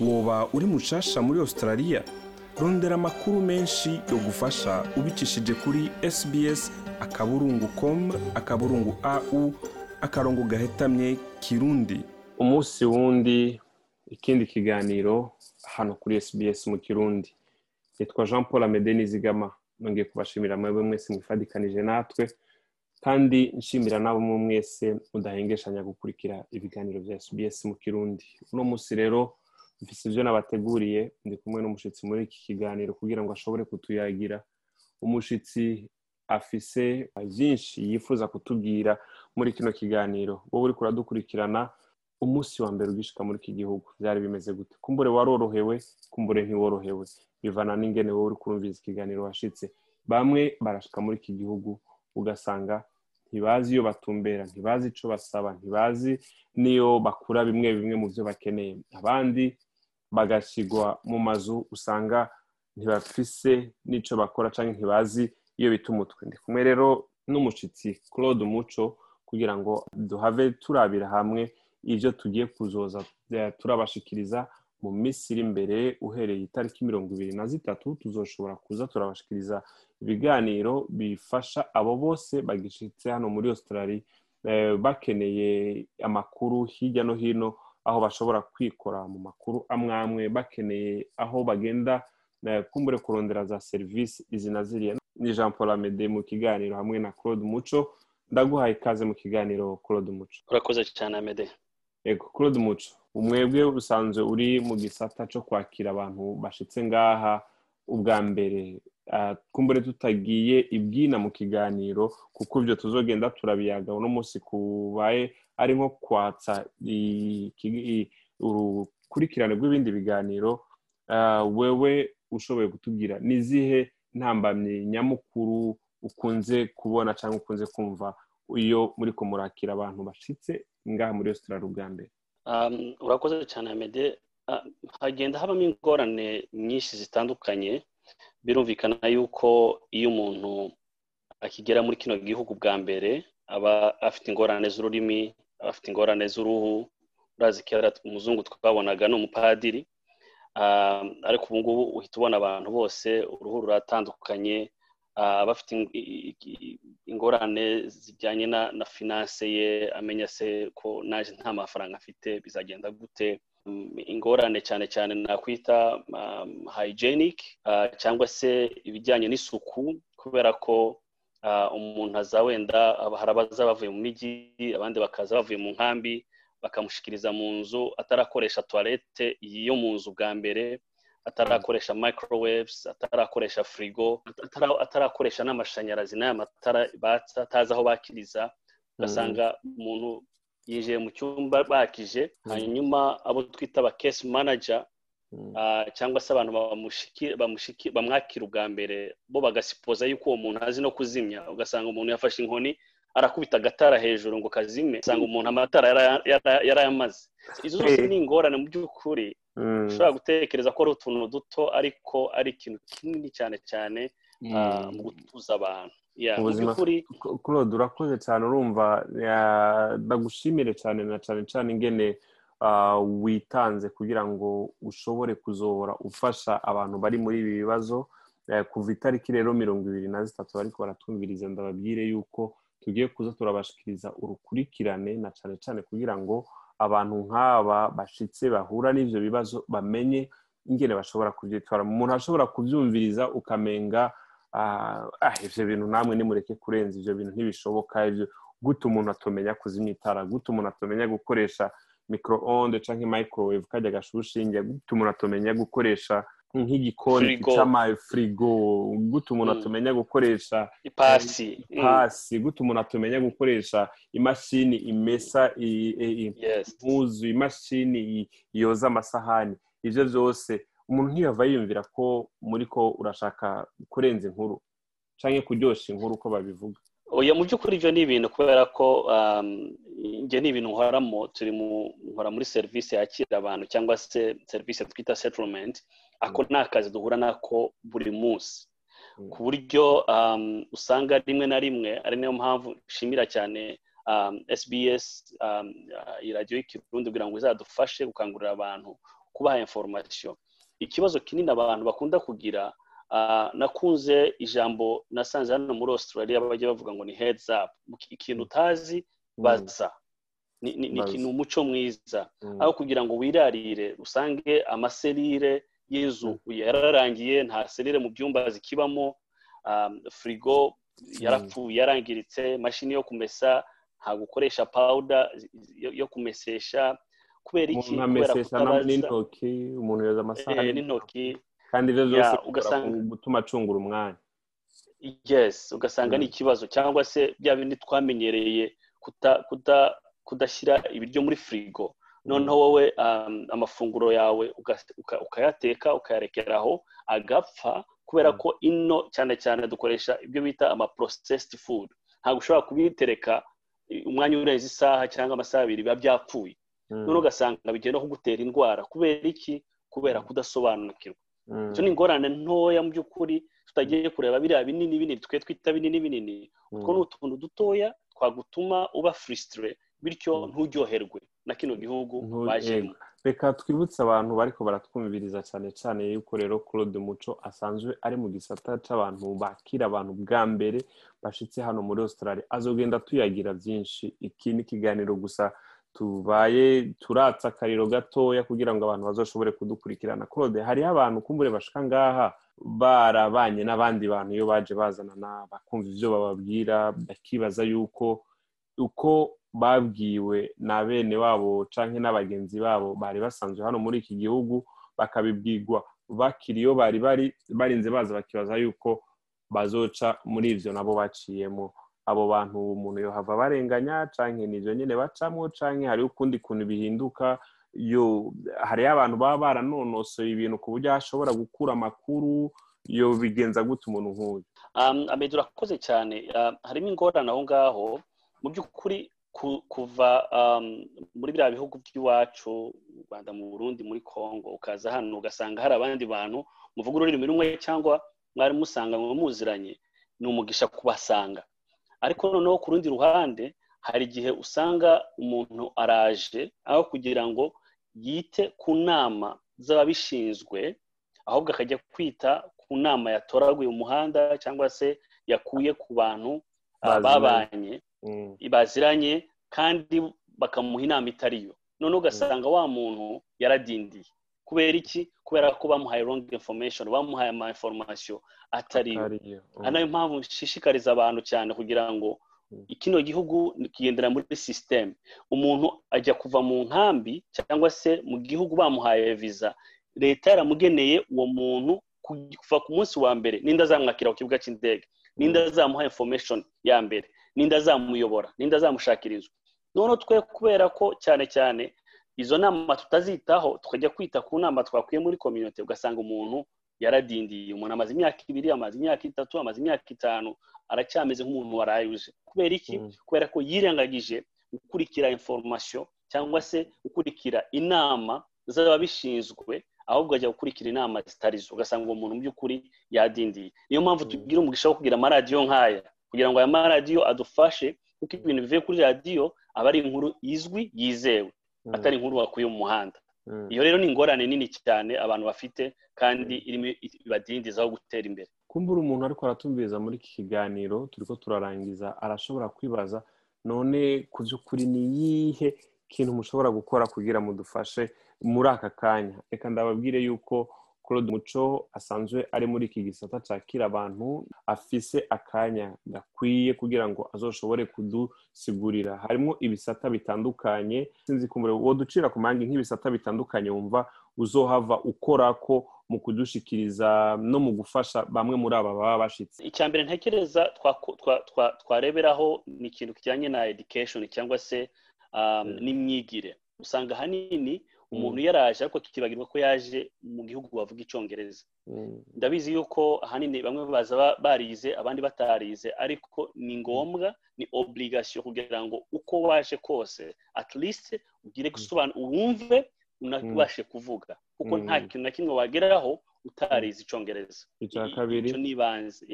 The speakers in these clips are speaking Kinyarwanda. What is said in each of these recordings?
woba uri mushasha muri australia. Rondera amakuru menshi yo gufasha ubicishije kuri sbs akaburungu com akaburungu au akarongo gahetamye kirundi. Umunsi wundi ikindi kiganiro hano kuri sbs mu kirundi. Nitwa jean paul amede nizigama nongeye kubashimira mwebwe mwese mwifadikanije natwe kandi nshimira n'abo mwe mwese mudahengeshanya gukurikira ibiganiro bya sbs mu kirundi. Uno munsi rero mfise ivyo nabateguriye ndi kumwe n'umushitsi muri iki kiganiro kugira ngo ashobore kutuyagira. Umushitsi afise vyinshi yifuza kutubwira muri kino kiganiro. Wowe uriko uradukurikirana umunsi wa mbere ugishika muri iki gihugu. Vyari bimeze gute? Kumbure warorohewe kumbure ntiworohewe. Bivana n'ingene wowe uriko urumviriza ikiganiro washitse bamwe barashika muri iki gihugu ugasanga ntibazi iyo batumbera ntibazi ico basaba ntibazi niyo bakura bimwe bimwe mu vyo bakeneye. Abandi bagashigwa mu mazu usanga ntibafise n'ico bakora canke ntibazi iyo bita umutwe. Ndi kumwe rero n'umushitsi claude umuco kugira ngo duhave turabira hamwe ivyo tugiye kuzoza turabashikiriza mu minsi iri imbere uhereye itariki mirongo ibiri na zitatu tuzoshobora kuza turabashikiriza ibiganiro bifasha abo bose bagishitse hano muri australia bakeneye amakuru hirya no hino aho bashobora kwikora mu makuru amwe amwe bakeneye aho bagenda kumbure kurondera za serivisi izi na ziriya ni jean paul amede mu kiganiro hamwe na claude muco ndaguhaye ikaze mu kiganiro claude muco urakoze cyane amede. Ego claude muco umwebwe usanzwe uri mu gisata cyo kwakira abantu bashitse ngaha ubwa mbere. Kumbure tutagiye ibwina mu kiganiro kuko ibyo tuzogenda turabiyaga uno munsi kubaye ari nko kwatsa urukurikirane rw'ibindi biganiro. Wewe ushoboye kutubwira ni izihe ntambamyi nyamukuru ukunze kubona cyangwa ukunze kumva iyo muri kumurakira abantu bashitse ngaha muri Australia ubwa mbere? Urakoze cyane amede hagenda habamo ingorane nyinshi zitandukanye birumvikana yuko iyo umuntu akigera muri kino gihugu bwa mbere aba afite ingorane z'ururimi aba afite ingorane z'uruhu urazi kera umuzungu twabonaga ni umupadiri ariko ubu ngubu uhita ubona abantu bose uruhu ruratandukanye bafite ingorane zijyanye na finance ye amenya se ko naje nta mafaranga afite bizagenda gute? Ingorane cyane cyane nakwita hygienic cyangwa se ibijyanye n'isuku kubera ko umuntu aza wenda hari abaza bavuye mu mijyi abandi bakaza bavuye mu nkambi bakamushikiriza mu nzu atarakoresha tuwarete yo mu nzu bwa mbere atarakoresha microwaves atarakoresha firigo atarakoresha n'amashanyarazi n'aya matara batsa atazi aho bakiriza ugasanga umuntu yinjiye mu cyumba bakije hanyuma abo twita aba case manager cyangwa se abantu bamwakira ubwa mbere bo bagasipoza yuko uwo muntu azi no kuzimya. Ugasanga umuntu yafashe inkoni arakubita agatara hejuru ngo kazime usanga umuntu amatara yarayamaze. Izo zose ni ingorane mu by'ukuri. Ushobora gutekereza ko ari utuntu duto ariko ari ikintu kinini cyane cyane mu gutuza abantu. Ubuzima claude urakoze cyane urumva. Ndagushimire cyane na cyane cyane ingene witanze kugira ngo ushobore kuzobora ufasha abantu bari muri ibi bibazo. Kuva itariki rero mirongo ibiri na zitatu ariko baratwumviriza ndababwire yuko tugiye kuza turabashikiriza urukurikirane na cyane cyane kugira ngo abantu nk'aba bashitse bahura n'ibyo bibazo bamenye ingene bashobora kubyitwara umuntu ashobora kubyumviriza ukamenga ibyo bintu namwe nimureke kurenza ibyo bintu ntibishoboka ibyo gute umuntu atomenya kuzimya itara gute umuntu atomenya gukoresha micro-onde cyangwa microwave kajya gashushinge gute umuntu atomenya gukoresha nk'igikoni cy'amafirigo gute umuntu atumenya gukoresha ipasi. ipasi gute umuntu atumenya gukoresha imashini imesa impuzu imashini yoza amasahani. Ibyo byose umuntu ntiyava yiyumvira ko muri ko urashaka kurenza inkuru cyangwa kuryoshya inkuru uko babivuga. Oya mu by'ukuri ibyo ni ibintu kubera ko njye ni ibintu nkoramo turi nkora muri serivisi yakira abantu cyangwa se serivisi twita settlement ako ni akazi duhura nako buri munsi. Ku buryo usanga rimwe na rimwe ari niyo mpamvu nshimira cyane sbs iradiyo y'ikirundi kugira ngo izadufashe gukangurira abantu kubaha information. Ikibazo kinini abantu bakunda kugira nakunze ijambo nasanze hano muri australia bajya bavuga ngo ni heads up. Ikintu utazi baza. Ni umuco mwiza. Aho kugira ngo wirarire usange amaserire y'inzu yararangiye nta serire mu byumba zikibamo firigo yarapfuye yarangiritse mashini yo kumesa nta gukoresha pawuda yo kumesesha kubera iki? kubera kutabaza? n'intoki umuntu yoza amasahani. N'intoki. Kandi ibyo byose ugasanga gutuma acungura umwanya. Yes ugasanga ni ikibazo cyangwa se bya bindi twamenyereye kudashyira ibiryo muri firigo noneho wowe amafunguro yawe ukayateka ukayarekeraho agapfa kubera ko ino cyane cyane dukoresha ibyo bita ama processed food. Ntabwo ushobora kubitereka umwanya urenze isaha cyangwa amasaha abiri biba byapfuye. Noneho ugasanga bigenda kugutera indwara. Kubera iki? Kubera kudasobanukirwa. Izo ni ingorane ntoya mu by'ukuri tutagiye kureba biriya binini binini twe twita binini binini. Utwo ni utuntu dutoya twagutuma uba furisitire bityo nturyoherwe na kino gihugu bajemo. reka twibutse abantu bariko baratwumviriza cyane cyane yuko rero claude muco asanzwe ari mu gisata cy'abantu bakira abantu bwa mbere bashitse hano muri australia. Azogenda tuyagira byinshi. Iki ni ikiganiro gusa tubaye turatsa akariro gatoya kugira ngo abantu bazoshobore kudukurikirana. Claude hariho abantu kumbure bashika ngaha barabanye n'abandi bantu iyo baje bazanana bakumva ibyo bababwira bakibaza yuko uko babwiwe na bene wabo canke n'abagenzi babo bari basanzwe hano muri iki gihugu bakabibwirwa bakiri iyo bari bari barinze baza bakibaza yuko bazoca muri ivyo nabo baciyemo. Abo bantu umuntu yohava barenganya canke nivyo nyene bacamwo canke hariho ukundi kuntu bihinduka yo hariyo abantu baba baranonosoye ibintu ku buryo ashobora gukura amakuru yo bigenza gute umuntu nk'uyu. Amedi urakoze cyane. Harimo ingorane aho ngaho mu by'ukuri kuva muri biriya bihugu by'iwacu mu rwanda mu burundi muri congo ukaza hano ugasanga hari abandi bantu muvuga ururimi rumwe cyangwa mwari musanga muziranye ni umugisha kubasanga. Ariko noneho ku rundi ruhande hari igihe usanga umuntu araje aho kugira ngo yite ku nama z'ababishinzwe ahubwo akajya kwita ku nama yatoraguye umuhanda cyangwa se yakuye ku bantu babanye baziranye kandi bakamuha inama itariyo noneho ugasanga wa muntu yaradindiye. Kubera iki? Kubera ko bamuhaye wrong information bamuhaye ama information atariyo ari na yo mpamvu nshishikariza abantu cyane kugira ngo kino gihugu kigendera muri sisiteme umuntu ajya kuva mu nkambi cyangwa se mu gihugu bamuhaye viza leta yaramugeneye uwo muntu kuva ku munsi wa mbere. N'inda azamwakira ku kibuga cy'indege? N'inda azamuha information ya mbere? N'inda azamuyobora? N'inda azamushakira inzu? Noneho twe kubera ko cyane cyane izo nama tutazitaho tukajya kwita ku nama twakuye muri kominote ugasanga umuntu yaradindiye. Umuntu amaze imyaka ibiri amaze imyaka itatu amaze imyaka itanu aracyameze nk'umuntu warayuje kubera iki? Kubera ko yirengagije gukurikira information cyangwa se gukurikira inama z'ababishinzwe ahubwo ajya gukurikira inama zitari zo. Ugasanga uwo muntu mu by'ukuri yadindiye. Niyo mpamvu tugira umugisha wo kugira amaradiyo nk'aya kugira ngo aya maradiyo adufashe kuko ibintu bivuye kuri radiyo aba ari inkuru izwi yizewe. Atari inkuru wakuye mu muhanda. Iyo rero ni ingorane nini cyane abantu bafite kandi irimo ibadindizaho gutera imbere. Kumbura umuntu ariko aratumviriza muri iki kiganiro turi ko turarangiza arashobora kwibaza none ku by'ukuri ni iyihe kintu mushobora gukora kugira mudufashe muri aka kanya? Reka ndababwire yuko claude muco asanzwe ari muri iki gisata cyakira abantu afise akanya gakwiye kugira ngo azoshobore kudusigurira. Harimo ibisata bitandukanye sinzi kumure uwo ducira ku mangi nk'ibisata bitandukanye wumva uzohava ukora ko mu kudushikiriza no mu gufasha bamwe muri aba baba bashitse. Icya mbere ntekereza twareberaho ni ikintu kijyanye na education cyangwa se n'imyigire. Usanga ahanini umuntu yaraje ariko kikibagirwa ko yaje mu gihugu bavuga icyongereza. Ndabizi yuko ahanini bamwe baza barize abandi batarize ariko ni ngombwa ni obligation kugira ngo uko waje kose at least ugire gusobanura wumve unabashe kuvuga. Kuko nta kintu na kimwe wageraho utarize icyongereza. Icya kabiri? ni ibanze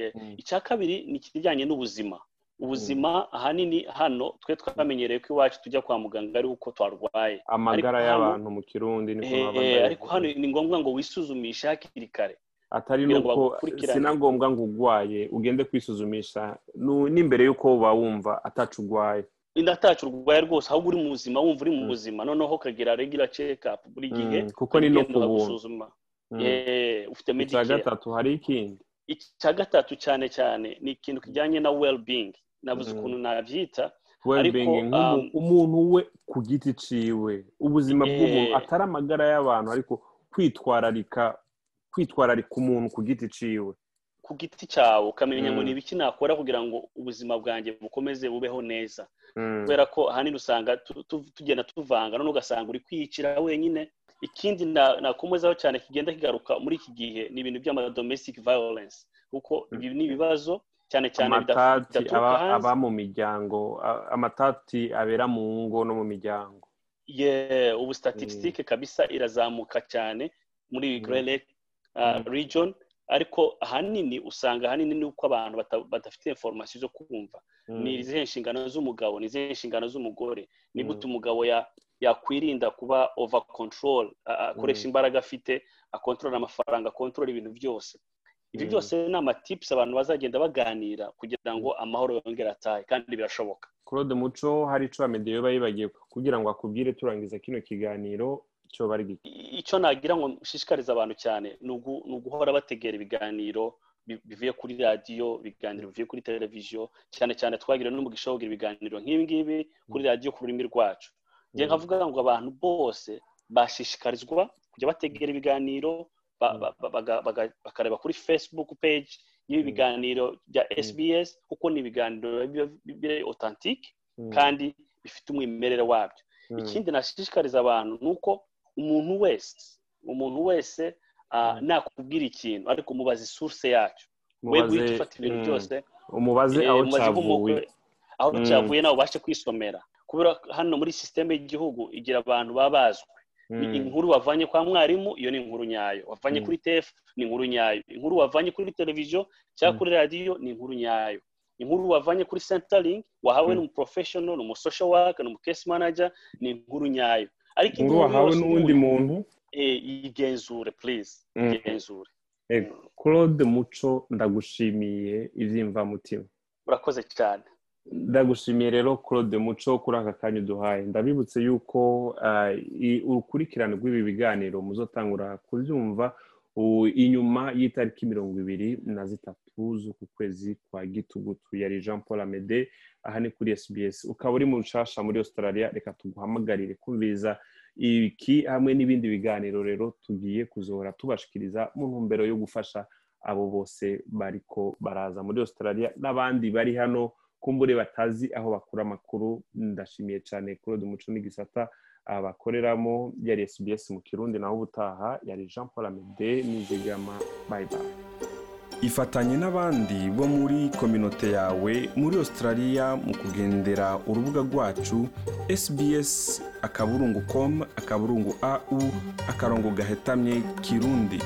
icya kabiri ni ikijyanye n'ubuzima. Ubuzima ahanini hano twe twamenyereye ko iwacu tujya kwa muganga ari uko twarwaye. Amagara y'abantu mu kirundi niko baba ariko hano ni ngombwa ngo wisuzumishe hakiri kare. Atari nuko ngombwa ngo urwaye ugende kwisuzumisha. N'imbere y'uko uba wumva atacu urwaye inda atacu urwaye rwose ahubwo uri mu buzima wumva uri mu Mm. buzima noneho ukagira regular check up buri gihe Mm, kuko ni no ukagenda ku buntu ukagusuzuma. Mm. Ufite icya medicare. gatatu hari ikindi? Icya gatatu cyane cyane ni ikintu kijyanye na well being nabuze Mm. ukuntu nabyita well-being Ariko, nk'umu- um, umuntu we ku giti ciwe ubuzima bw'umuntu Eh. atari amagara y'abantu ariko kwitwararika kwitwararika umuntu ku giti ciwe ku giti cyawe ukamenya ngo Mm. ni ibiki nakora kugira ngo ubuzima bwanjye bukomeze bubeho neza Mm. kubera ko ahanini usanga tu- tu- tugenda tuvanga none ugasanga uri kwiyicira wenyine ikindi na- nakomezaho cyane kigenda kigaruka muri iki gihe ni ibintu by'ama domestic violence kuko Mm. ibi ni ibibazo cyane cyane aba, mu miryango amatati abera mu ngo no mu miryango ubu statistique kabisa irazamuka cyane muri Mm. Lake uh, Mm. region ariko ahanini usanga ahanini ni uko abantu badafite information zo kumva Mm. ni izihe nshingano z'umugabo ni izihe nshingano z'umugore ni Mm. gute umugabo ya yakwirinda kuba over control akoresha Mm. imbaraga afite akontorora amafaranga akontorora ibintu byose ibyo Mm. byose ni amatips abantu bazagenda baganira kugira ngo amahoro yongere atahe kandi birashoboka. Claude muco hari ico amede yoba yibagiye kugira ngo akubwire turangiza kino kiganiro cyo bari icyo nagira ngo nshishikarize abantu cyane ni ugu- ni uguhora bategera ibiganiro bi- bivuye kuri radiyo ibiganiro bivuye kuri televiziyo cyane cyane twagiriwe n'umugisha wo kugira ibiganiro nk'ibi ngibi kuri radiyo ku rurimi rwacu. Nkavuga ngo abantu bose bashishikarizwa kujya bategera ibiganiro baga- bakareba kuri facebook page y'ibi Mm. biganiro bya Mm. sbs kuko ni ibiganiro biba- Mm. kandi bifite umwimerere wabyo Mm. ikindi nashishikariza abantu ni uko umuntu wese umuntu wese ah, Mm. nakubwira ikintu ariko mubaze source yacyo we guhita ufata ibintu mm, byose umubaze eh, aho cyavuye aho Mm. cyavuye nawe ubashe kwisomera kubera hano muri sisiteme y'igihugu igira abantu baba bazwi Ni Mm. inkuru wavanye kwa mwarimu iyo ni inkuru nyayo wavanye Mm. kuri tefu ni inkuru nyayo inkuru wavanye kuri televiziyo cyangwa Mm. kuri radiyo ni inkuru nyayo inkuru wavanye kuri centering wahawe Mm. n'umuprofessional ni umusocial worker ni inkuru nyayo ariko inkuru wahawe n'uwundi muntu eh, yigenzure please Mm. yigenzure Eh, claude muco ndagushimiye iby'imvamutima urakoze cyane ndagushimiye rero claude muco kuri aka kanya uduhaye. Ndabibutse yuko i- urukurikirane rw'ibi biganiro muzotangura kubyumva inyuma y'itariki mirongo ibiri na zitatu z'uku kwezi kwa gitugutu yari jean paul amede aha ni kuri sbs ukaba uri mu rushasha muri australia reka tuguhamagarire kumviriza iki hamwe n'ibindi biganiro rero tugiye kuzohora tubashikiriza mu ntumbero yo gufasha abo bose bariko baraza muri australia n'abandi bari hano kumbure batazi aho bakura amakuru ndashimiye cyane claude umuco n'igisata abakoreramo yari sbs mu kirundi naho ubutaha yari jean paul amede nizigama bye bye. Ifatanye n'abandi bo muri kominote yawe muri australia mu kugendera urubuga rwacu sbs akaburungu com akaburungu au akarongo gahetamye kirundi.